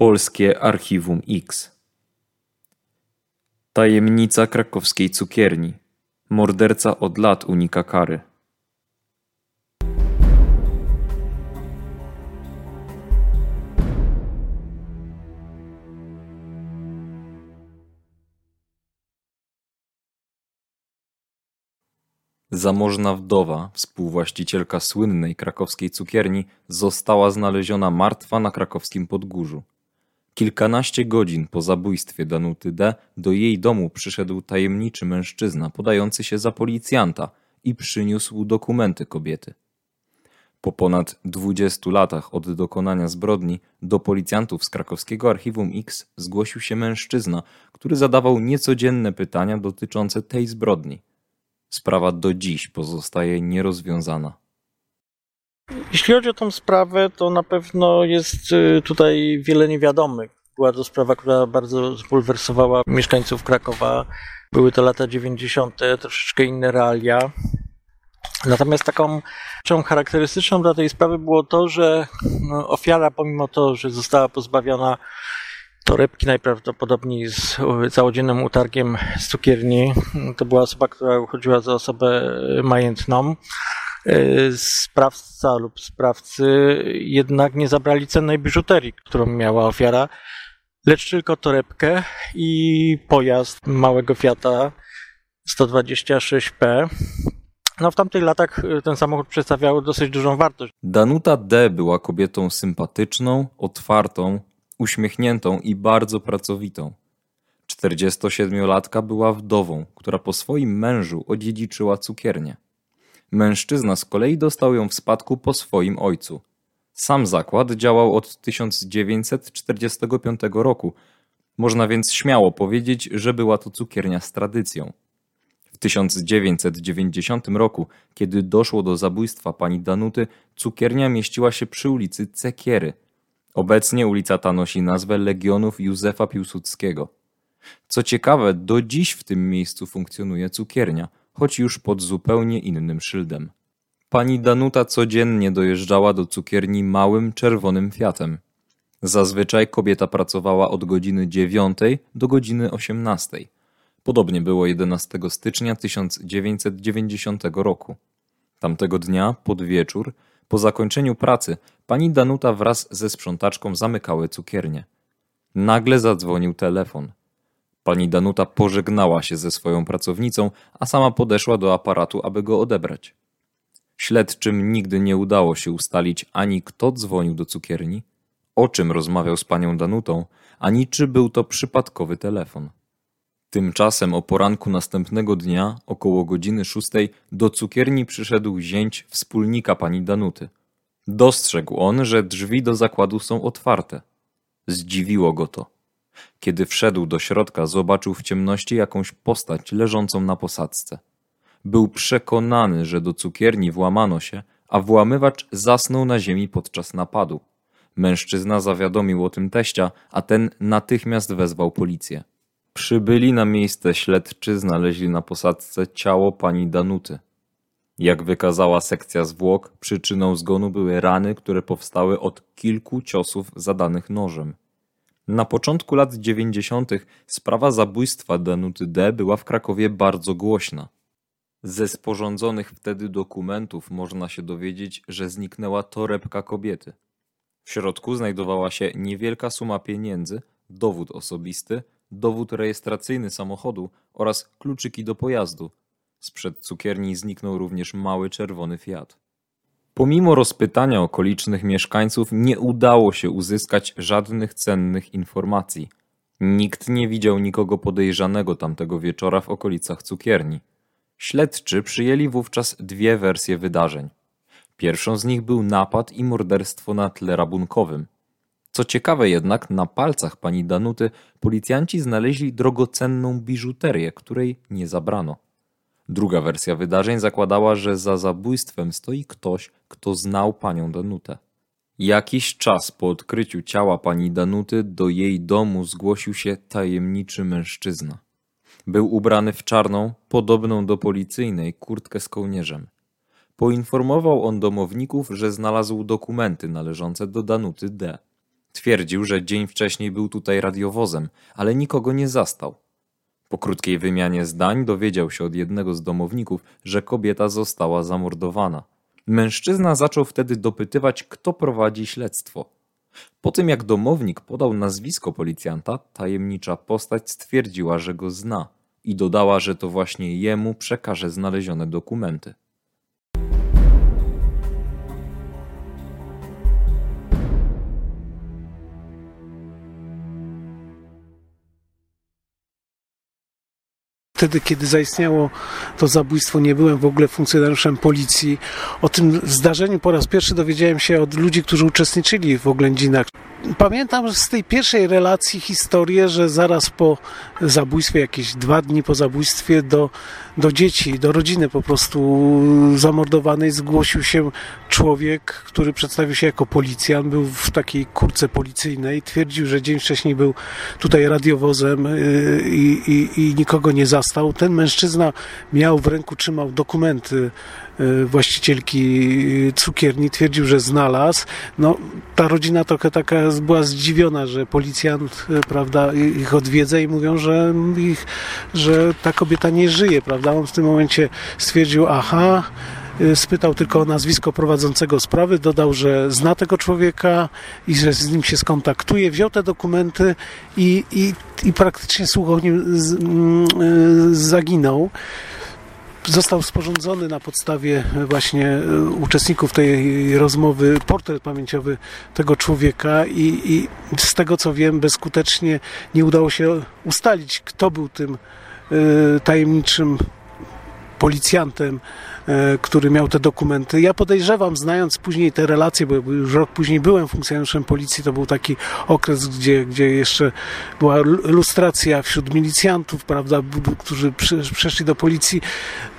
Polskie Archiwum X Tajemnica krakowskiej cukierni. Morderca od lat unika kary. Zamożna wdowa, współwłaścicielka słynnej krakowskiej cukierni, została znaleziona martwa na krakowskim Podgórzu. Kilkanaście godzin po zabójstwie Danuty D. do jej domu przyszedł tajemniczy mężczyzna podający się za policjanta i przyniósł dokumenty kobiety. Po ponad dwudziestu latach od dokonania zbrodni do policjantów z krakowskiego Archiwum X zgłosił się mężczyzna, który zadawał niecodzienne pytania dotyczące tej zbrodni. Sprawa do dziś pozostaje nierozwiązana. Jeśli chodzi o tą sprawę, to na pewno jest y, tutaj wiele niewiadomych. Była to sprawa, która bardzo zbulwersowała mieszkańców Krakowa. Były to lata 90., troszeczkę inne realia. Natomiast taką rzeczą charakterystyczną dla tej sprawy było to, że no, ofiara, pomimo to, że została pozbawiona torebki najprawdopodobniej z całodziennym utargiem z cukierni, to była osoba, która uchodziła za osobę majętną. E, sprawca lub sprawcy jednak nie zabrali cennej biżuterii, którą miała ofiara, lecz tylko torebkę i pojazd małego Fiata 126P. No w tamtych latach e, ten samochód przedstawiał dosyć dużą wartość. Danuta D. była kobietą sympatyczną, otwartą, uśmiechniętą i bardzo pracowitą. 47-latka była wdową, która po swoim mężu odziedziczyła cukiernię. Mężczyzna z kolei dostał ją w spadku po swoim ojcu. Sam zakład działał od 1945 roku. Można więc śmiało powiedzieć, że była to cukiernia z tradycją. W 1990 roku, kiedy doszło do zabójstwa pani Danuty, cukiernia mieściła się przy ulicy Cekiery. Obecnie ulica ta nosi nazwę Legionów Józefa Piłsudskiego. Co ciekawe, do dziś w tym miejscu funkcjonuje cukiernia – choć już pod zupełnie innym szyldem. Pani Danuta codziennie dojeżdżała do cukierni małym czerwonym Fiatem. Zazwyczaj kobieta pracowała od godziny 9 do godziny 18. Podobnie było 11 stycznia 1990 roku. Tamtego dnia, pod wieczór, po zakończeniu pracy, pani Danuta wraz ze sprzątaczką zamykały cukiernię. Nagle zadzwonił telefon. Pani Danuta pożegnała się ze swoją pracownicą, a sama podeszła do aparatu, aby go odebrać. Śledczym nigdy nie udało się ustalić ani kto dzwonił do cukierni, o czym rozmawiał z panią Danutą, ani czy był to przypadkowy telefon. Tymczasem o poranku następnego dnia, około godziny szóstej, do cukierni przyszedł zięć wspólnika pani Danuty. Dostrzegł on, że drzwi do zakładu są otwarte. Zdziwiło go to. Kiedy wszedł do środka, zobaczył w ciemności jakąś postać leżącą na posadzce. Był przekonany, że do cukierni włamano się, a włamywacz zasnął na ziemi podczas napadu. Mężczyzna zawiadomił o tym teścia, a ten natychmiast wezwał policję. Przybyli na miejsce śledczy znaleźli na posadzce ciało pani Danuty. Jak wykazała sekcja zwłok, przyczyną zgonu były rany, które powstały od kilku ciosów zadanych nożem. Na początku lat dziewięćdziesiątych sprawa zabójstwa Danuty D. była w Krakowie bardzo głośna. Ze sporządzonych wtedy dokumentów można się dowiedzieć, że zniknęła torebka kobiety. W środku znajdowała się niewielka suma pieniędzy, dowód osobisty, dowód rejestracyjny samochodu oraz kluczyki do pojazdu. Sprzed cukierni zniknął również mały czerwony Fiat. Pomimo rozpytania okolicznych mieszkańców nie udało się uzyskać żadnych cennych informacji. Nikt nie widział nikogo podejrzanego tamtego wieczora w okolicach cukierni. Śledczy przyjęli wówczas dwie wersje wydarzeń. Pierwszą z nich był napad i morderstwo na tle rabunkowym. Co ciekawe jednak, na palcach pani Danuty policjanci znaleźli drogocenną biżuterię, której nie zabrano. Druga wersja wydarzeń zakładała, że za zabójstwem stoi ktoś, kto znał panią Danutę. Jakiś czas po odkryciu ciała pani Danuty do jej domu zgłosił się tajemniczy mężczyzna. Był ubrany w czarną, podobną do policyjnej, kurtkę z kołnierzem. Poinformował on domowników, że znalazł dokumenty należące do Danuty D. Twierdził, że dzień wcześniej był tutaj radiowozem, ale nikogo nie zastał. Po krótkiej wymianie zdań dowiedział się od jednego z domowników, że kobieta została zamordowana. Mężczyzna zaczął wtedy dopytywać, kto prowadzi śledztwo. Po tym jak domownik podał nazwisko policjanta, tajemnicza postać stwierdziła, że go zna i dodała, że to właśnie jemu przekaże znalezione dokumenty. Wtedy, kiedy zaistniało to zabójstwo, nie byłem w ogóle funkcjonariuszem policji. O tym zdarzeniu po raz pierwszy dowiedziałem się od ludzi, którzy uczestniczyli w oględzinach. Pamiętam z tej pierwszej relacji historię, że zaraz po zabójstwie, jakieś dwa dni po zabójstwie, do, do dzieci, do rodziny po prostu zamordowanej zgłosił się człowiek, który przedstawił się jako policjant, był w takiej kurce policyjnej, twierdził, że dzień wcześniej był tutaj radiowozem y, i, i, i nikogo nie zastał. Ten mężczyzna miał w ręku, trzymał dokumenty właścicielki cukierni, twierdził, że znalazł. No, ta rodzina trochę taka była zdziwiona, że policjant, y, prawda, ich odwiedza i mówią, że, ich, że ta kobieta nie żyje, prawda. On w tym momencie stwierdził, aha, y, spytał tylko o nazwisko prowadzącego sprawy, dodał, że zna tego człowieka i że z nim się skontaktuje, wziął te dokumenty i, i, i praktycznie słuch o nim z, mm, y, zaginął został sporządzony na podstawie właśnie e, uczestników tej rozmowy portret pamięciowy tego człowieka i, i z tego co wiem bezskutecznie nie udało się ustalić kto był tym y, tajemniczym policjantem E, który miał te dokumenty. Ja podejrzewam, znając później te relacje, bo już rok później byłem funkcjonariuszem policji, to był taki okres, gdzie, gdzie jeszcze była lustracja wśród milicjantów, prawda, którzy przeszli do policji.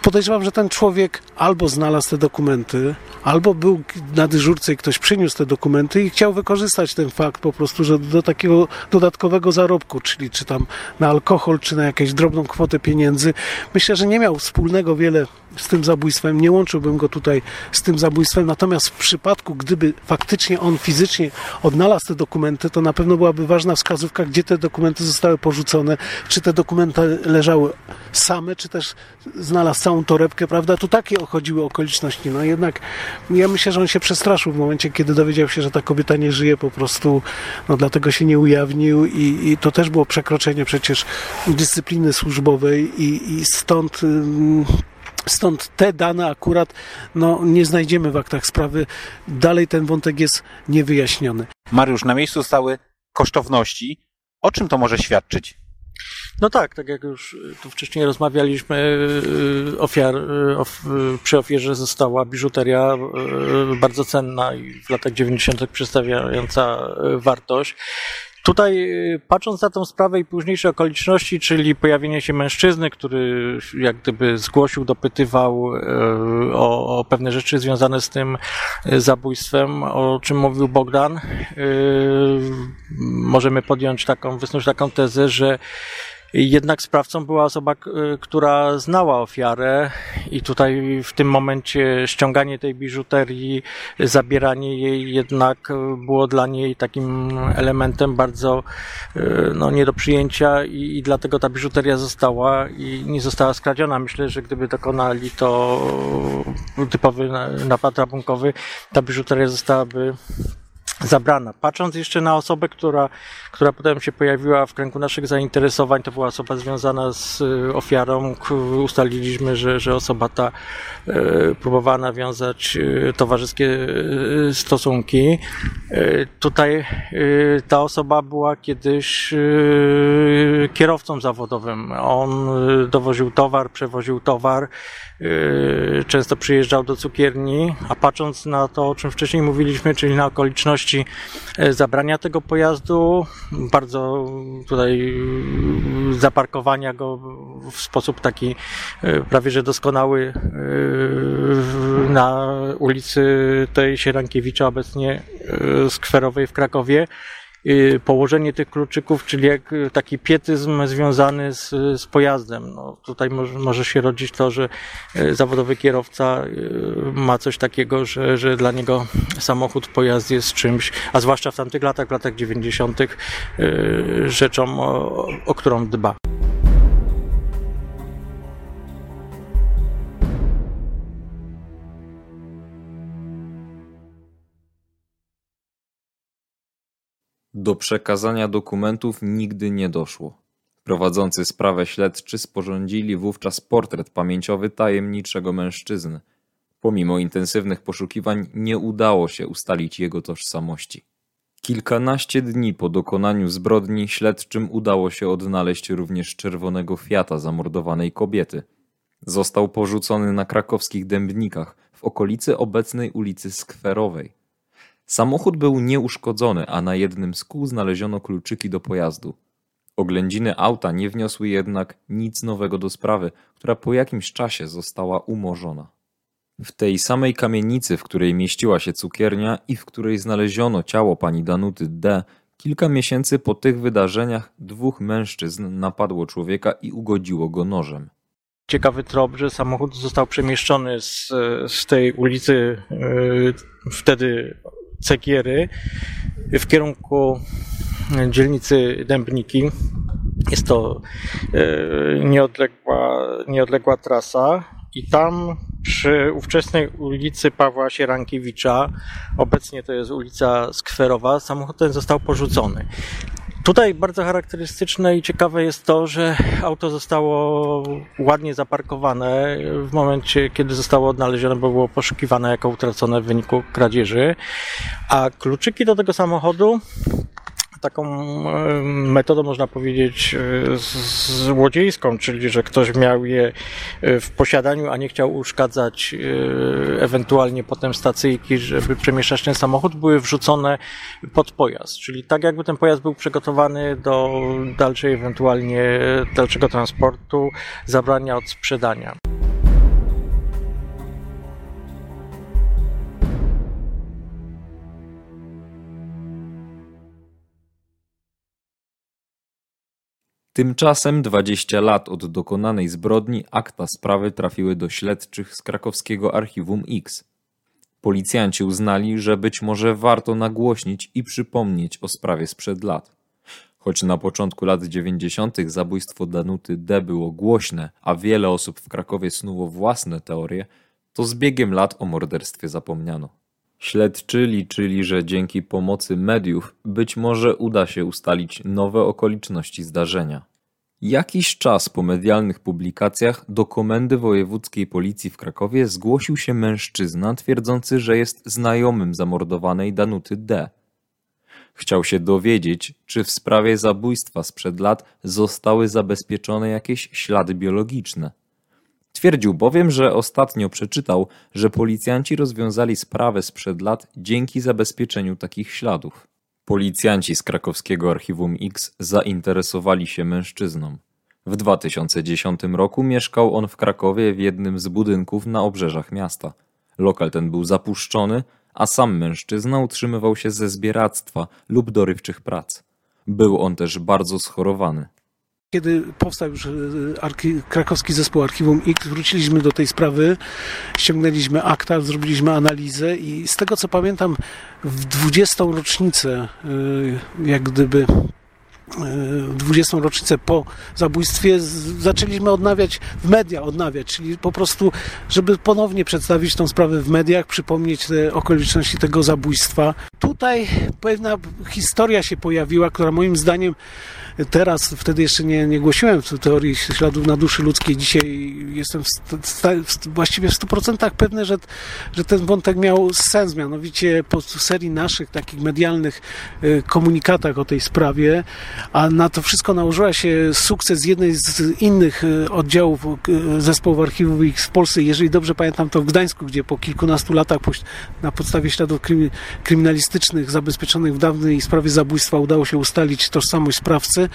Podejrzewam, że ten człowiek albo znalazł te dokumenty, albo był na dyżurce i ktoś przyniósł te dokumenty i chciał wykorzystać ten fakt po prostu, że do takiego dodatkowego zarobku, czyli czy tam na alkohol, czy na jakąś drobną kwotę pieniędzy. Myślę, że nie miał wspólnego wiele z tym zabójstwem, nie łączyłbym go tutaj z tym zabójstwem, natomiast w przypadku, gdyby faktycznie on fizycznie odnalazł te dokumenty, to na pewno byłaby ważna wskazówka, gdzie te dokumenty zostały porzucone, czy te dokumenty leżały same, czy też znalazł całą torebkę, prawda? Tu takie chodziły okoliczności, no jednak ja myślę, że on się przestraszył w momencie, kiedy dowiedział się, że ta kobieta nie żyje po prostu, no dlatego się nie ujawnił i, i to też było przekroczenie przecież dyscypliny służbowej i, i stąd Stąd te dane akurat no, nie znajdziemy w aktach sprawy. Dalej ten wątek jest niewyjaśniony. Mariusz, na miejscu stały kosztowności. O czym to może świadczyć? No tak, tak jak już tu wcześniej rozmawialiśmy, y, ofiar, y, of, y, przy ofierze została biżuteria bardzo cenna i w latach 90. przedstawiająca wartość. Tutaj patrząc na tę sprawę i późniejsze okoliczności, czyli pojawienie się mężczyzny, który jak gdyby zgłosił, dopytywał o, o pewne rzeczy związane z tym zabójstwem, o czym mówił Bogdan, możemy podjąć taką, wysnuć taką tezę, że jednak sprawcą była osoba, która znała ofiarę i tutaj w tym momencie ściąganie tej biżuterii, zabieranie jej jednak było dla niej takim elementem bardzo e, no, nie do przyjęcia i, i dlatego ta biżuteria została i nie została skradziona. Myślę, że gdyby dokonali to typowy napad rabunkowy, ta biżuteria zostałaby zabrana. Patrząc jeszcze na osobę, która, która potem się pojawiła w kręgu naszych zainteresowań, to była osoba związana z y, ofiarą. Ustaliliśmy, że, że osoba ta e, próbowała nawiązać e, towarzyskie stosunki. Tutaj ta osoba była kiedyś kierowcą zawodowym. On dowoził towar, przewoził towar, często przyjeżdżał do cukierni, a patrząc na to, o czym wcześniej mówiliśmy, czyli na okoliczności zabrania tego pojazdu, bardzo tutaj zaparkowania go w sposób taki prawie że doskonały na ulicy tej Sierankiewicza, obecnie skwerowej w Krakowie, położenie tych kluczyków, czyli jak y, taki pietyzm związany z, z pojazdem. No, tutaj może, może się rodzić to, że y, zawodowy kierowca y, ma coś takiego, że, że dla niego samochód, pojazd jest czymś, a zwłaszcza w tamtych latach, w latach 90., y, rzeczą, o, o którą dba. Do przekazania dokumentów nigdy nie doszło. Prowadzący sprawę śledczy sporządzili wówczas portret pamięciowy tajemniczego mężczyzny. Pomimo intensywnych poszukiwań nie udało się ustalić jego tożsamości. Kilkanaście dni po dokonaniu zbrodni śledczym udało się odnaleźć również czerwonego Fiata zamordowanej kobiety. Został porzucony na krakowskich Dębnikach w okolicy obecnej ulicy Skwerowej. Samochód był nieuszkodzony, a na jednym z kół znaleziono kluczyki do pojazdu. Oględziny auta nie wniosły jednak nic nowego do sprawy, która po jakimś czasie została umorzona. W tej samej kamienicy, w której mieściła się cukiernia i w której znaleziono ciało pani Danuty D., kilka miesięcy po tych wydarzeniach dwóch mężczyzn napadło człowieka i ugodziło go nożem. ciekawy trop, że samochód został przemieszczony z, z tej ulicy y, wtedy Cegiery w kierunku dzielnicy Dębniki. Jest to y, nieodległa, nieodległa trasa i tam przy ówczesnej ulicy Pawła Sierankiewicza, obecnie to jest ulica Skwerowa, samochód ten został porzucony. Tutaj bardzo charakterystyczne i ciekawe jest to, że auto zostało ładnie zaparkowane w momencie, kiedy zostało odnalezione, bo było poszukiwane jako utracone w wyniku kradzieży, a kluczyki do tego samochodu taką metodą, można powiedzieć, e, złodziejską, czyli że ktoś miał je e, w posiadaniu, a nie chciał uszkadzać e, ewentualnie potem stacyjki, żeby przemieszczać ten samochód, były wrzucone pod pojazd. Czyli tak jakby ten pojazd był przygotowany do dalszej ewentualnie dalszego transportu, zabrania od sprzedania. Tymczasem 20 lat od dokonanej zbrodni akta sprawy trafiły do śledczych z krakowskiego Archiwum X. Policjanci uznali, że być może warto nagłośnić i przypomnieć o sprawie sprzed lat. Choć na początku lat 90. zabójstwo Danuty D było głośne, a wiele osób w Krakowie snuło własne teorie, to z biegiem lat o morderstwie zapomniano. Śledczy liczyli, że dzięki pomocy mediów być może uda się ustalić nowe okoliczności zdarzenia. Jakiś czas po medialnych publikacjach do Komendy Wojewódzkiej Policji w Krakowie zgłosił się mężczyzna twierdzący, że jest znajomym zamordowanej Danuty D. Chciał się dowiedzieć, czy w sprawie zabójstwa sprzed lat zostały zabezpieczone jakieś ślady biologiczne. Twierdził bowiem, że ostatnio przeczytał, że policjanci rozwiązali sprawę sprzed lat dzięki zabezpieczeniu takich śladów. Policjanci z krakowskiego Archiwum X zainteresowali się mężczyzną. W 2010 roku mieszkał on w Krakowie w jednym z budynków na obrzeżach miasta. Lokal ten był zapuszczony, a sam mężczyzna utrzymywał się ze zbieractwa lub dorywczych prac. Był on też bardzo schorowany. Kiedy powstał już e, krakowski zespół Archiwum X, wróciliśmy do tej sprawy, ściągnęliśmy akta, zrobiliśmy analizę i z tego co pamiętam, w 20. rocznicę, e, jak gdyby 20. rocznicę po zabójstwie zaczęliśmy odnawiać w media, odnawiać, czyli po prostu, żeby ponownie przedstawić tą sprawę w mediach, przypomnieć te okoliczności tego zabójstwa. Tutaj pewna historia się pojawiła, która moim zdaniem teraz, wtedy jeszcze nie, nie głosiłem w teorii śladów na duszy ludzkiej. Dzisiaj jestem w, właściwie w 100% pewny, że, że ten wątek miał sens. Mianowicie po serii naszych takich medialnych y, komunikatach o tej sprawie, a na to wszystko nałożyła się sukces jednej z innych y, oddziałów y, zespołów archiwów X w Polsce. Jeżeli dobrze pamiętam, to w Gdańsku, gdzie po kilkunastu latach na podstawie śladów krymi- kryminalistycznych zabezpieczonych w dawnej sprawie zabójstwa udało się ustalić tożsamość sprawcy.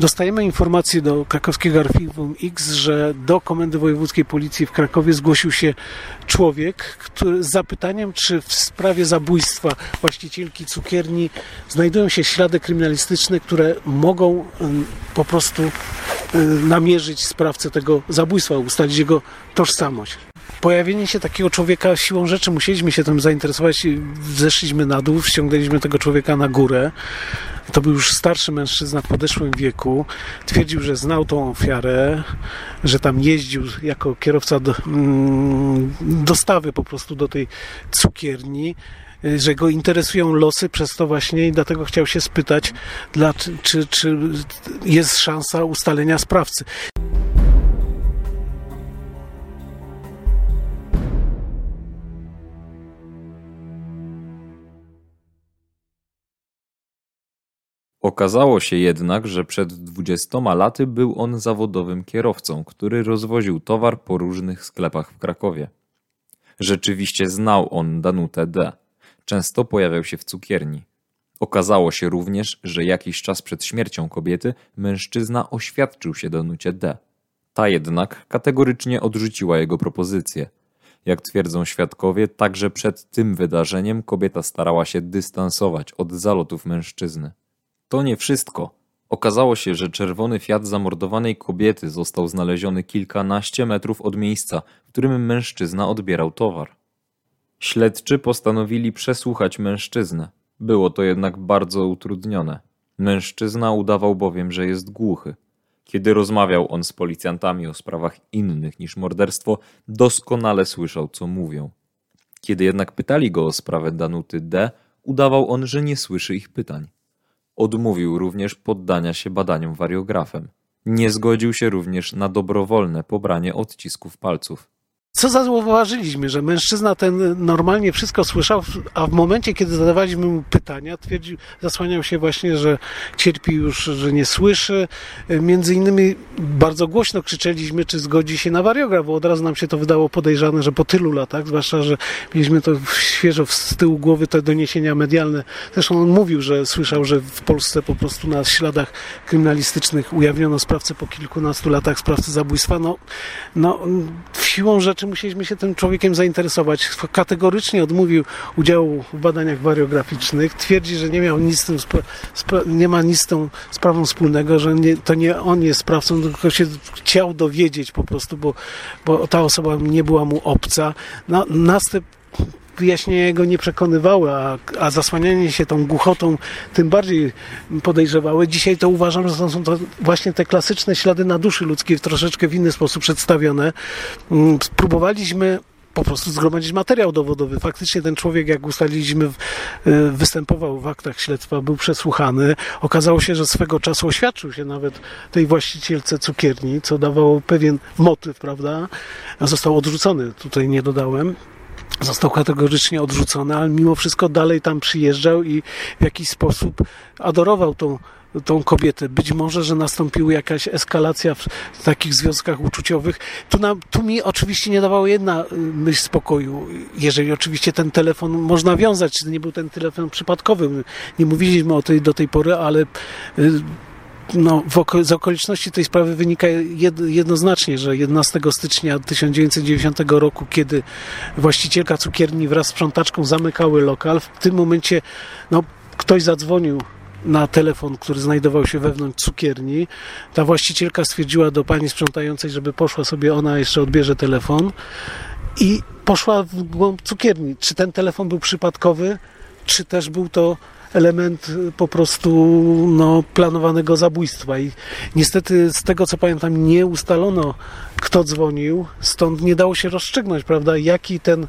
dostajemy informację do krakowskiego archiwum X, że do Komendy Wojewódzkiej Policji w Krakowie zgłosił się człowiek który, z zapytaniem, czy w sprawie zabójstwa właścicielki cukierni znajdują się ślady kryminalistyczne, które mogą po prostu namierzyć sprawcę tego zabójstwa, ustalić jego tożsamość. Pojawienie się takiego człowieka siłą rzeczy musieliśmy się tym zainteresować. Zeszliśmy na dół, ściągnęliśmy tego człowieka na górę. To był już starszy mężczyzna w podeszłym wieku. Twierdził, że znał tą ofiarę, że tam jeździł jako kierowca do, mm, dostawy po prostu do tej cukierni że go interesują losy przez to właśnie i dlatego chciał się spytać, dla, czy, czy jest szansa ustalenia sprawcy. Okazało się jednak, że przed dwudziestoma laty był on zawodowym kierowcą, który rozwoził towar po różnych sklepach w Krakowie. Rzeczywiście znał on Danutę D. Często pojawiał się w cukierni. Okazało się również, że jakiś czas przed śmiercią kobiety mężczyzna oświadczył się Danucie D. Ta jednak kategorycznie odrzuciła jego propozycję. Jak twierdzą świadkowie, także przed tym wydarzeniem kobieta starała się dystansować od zalotów mężczyzny. To nie wszystko. Okazało się, że czerwony Fiat zamordowanej kobiety został znaleziony kilkanaście metrów od miejsca, w którym mężczyzna odbierał towar. Śledczy postanowili przesłuchać mężczyznę. Było to jednak bardzo utrudnione. Mężczyzna udawał bowiem, że jest głuchy. Kiedy rozmawiał on z policjantami o sprawach innych niż morderstwo, doskonale słyszał, co mówią. Kiedy jednak pytali go o sprawę Danuty D., udawał on, że nie słyszy ich pytań. Odmówił również poddania się badaniom wariografem. Nie zgodził się również na dobrowolne pobranie odcisków palców. Co zauważyliśmy, że mężczyzna ten normalnie wszystko słyszał, a w momencie, kiedy zadawaliśmy mu pytania, twierdził, zasłaniał się właśnie, że cierpi już, że nie słyszy. Między innymi bardzo głośno krzyczeliśmy, czy zgodzi się na wariograf, bo od razu nam się to wydało podejrzane, że po tylu latach, zwłaszcza, że mieliśmy to świeżo z tyłu głowy, te doniesienia medialne. Zresztą on mówił, że słyszał, że w Polsce po prostu na śladach kryminalistycznych ujawniono sprawcę po kilkunastu latach, sprawcę zabójstwa. No, no siłą rzeczy musieliśmy się tym człowiekiem zainteresować. Kategorycznie odmówił udziału w badaniach wariograficznych. Twierdzi, że nie miał nic z tym, nie ma nic z tą sprawą wspólnego, że nie, to nie on jest sprawcą, tylko się chciał dowiedzieć po prostu, bo, bo ta osoba nie była mu obca. Na, następ wyjaśnienia jego nie przekonywały, a, a zasłanianie się tą głuchotą tym bardziej podejrzewały. Dzisiaj to uważam, że są to właśnie te klasyczne ślady na duszy ludzkiej troszeczkę w inny sposób przedstawione. Mm, próbowaliśmy po prostu zgromadzić materiał dowodowy. Faktycznie ten człowiek, jak ustaliliśmy, y, występował w aktach śledztwa, był przesłuchany. Okazało się, że swego czasu oświadczył się nawet tej właścicielce cukierni, co dawało pewien motyw, prawda? Został odrzucony, tutaj nie dodałem został kategorycznie odrzucony, ale mimo wszystko dalej tam przyjeżdżał i w jakiś sposób adorował tą, tą kobietę. Być może, że nastąpiła jakaś eskalacja w takich związkach uczuciowych. Tu, tu mi oczywiście nie dawała jedna y, myśl spokoju. Jeżeli oczywiście ten telefon można wiązać, czy nie był ten telefon przypadkowy. Nie mówiliśmy o tej do tej pory, ale no, z okoliczności tej sprawy wynika jednoznacznie, że 11 stycznia 1990 roku, kiedy właścicielka cukierni wraz z sprzątaczką zamykały lokal, w tym momencie no, ktoś zadzwonił na telefon, który znajdował się wewnątrz cukierni. Ta właścicielka stwierdziła do pani sprzątającej, żeby poszła sobie, ona jeszcze odbierze telefon i poszła w głąb cukierni. Czy ten telefon był przypadkowy, czy też był to element y, po prostu no, planowanego zabójstwa. I niestety z tego co pamiętam nie ustalono kto dzwonił, stąd nie dało się rozstrzygnąć, prawda, jaki ten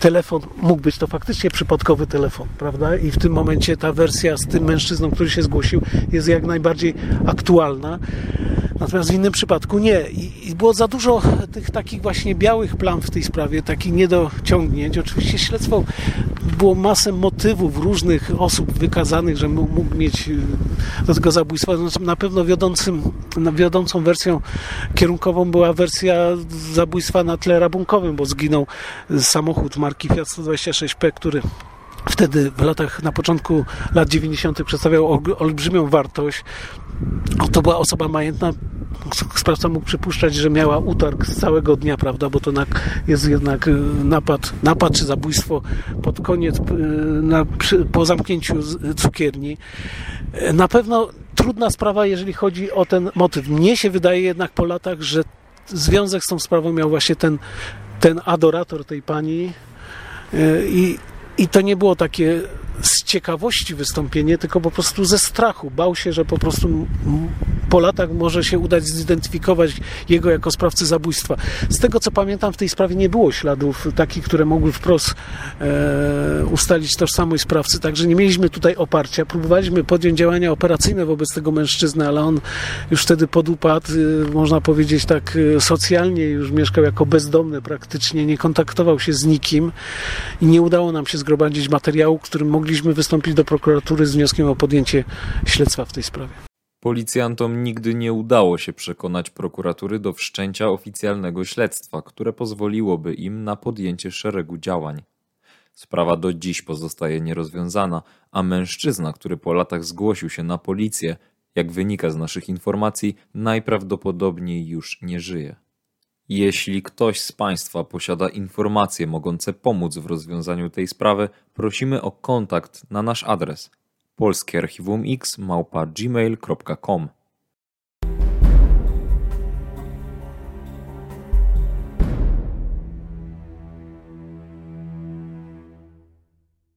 telefon mógł być. To faktycznie przypadkowy telefon, prawda? I w tym momencie ta wersja z tym mężczyzną, który się zgłosił, jest jak najbardziej aktualna. Natomiast w innym przypadku nie. I było za dużo tych takich właśnie białych plam w tej sprawie, takich niedociągnięć. Oczywiście śledztwo było masę motywów różnych osób wykazanych, że mógł mieć y, do tego zabójstwa. Na pewno wiodącym, wiodącą wersją kierunkową była wersja zabójstwa na tle rabunkowym, bo zginął samochód marki Fiat 126P, który wtedy w latach, na początku lat 90. przedstawiał ol- olbrzymią wartość. To była osoba majętna. Sprawca mógł przypuszczać, że miała utarg z całego dnia, prawda? Bo to jest jednak y, napad, napad czy zabójstwo pod koniec, y, na, po zamknięciu cukierni. Na pewno trudna sprawa, jeżeli chodzi o ten motyw. Mnie się wydaje jednak po latach, że związek z tą sprawą miał właśnie ten, ten adorator tej pani. E, I, I to nie było takie z ciekawości wystąpienie, tylko po prostu ze strachu. Bał się, że po prostu po latach może się udać zidentyfikować jego jako sprawcę zabójstwa. Z tego co pamiętam, w tej sprawie nie było śladów takich, które mogły wprost e, ustalić tożsamość sprawcy, także nie mieliśmy tutaj oparcia. Próbowaliśmy podjąć działania operacyjne wobec tego mężczyzny, ale on już wtedy podupadł, y, można powiedzieć tak y, socjalnie, już mieszkał jako bezdomny praktycznie, nie kontaktował się z nikim i nie udało nam się zgromadzić materiału, którym mogliśmy wystąpić do prokuratury z wnioskiem o podjęcie śledztwa w tej sprawie. Policjantom nigdy nie udało się przekonać prokuratury do wszczęcia oficjalnego śledztwa, które pozwoliłoby im na podjęcie szeregu działań. Sprawa do dziś pozostaje nierozwiązana, a mężczyzna, który po latach zgłosił się na policję, jak wynika z naszych informacji, najprawdopodobniej już nie żyje. Jeśli ktoś z Państwa posiada informacje mogące pomóc w rozwiązaniu tej sprawy, prosimy o kontakt na nasz adres polskiearchiwumx małpa gmail.com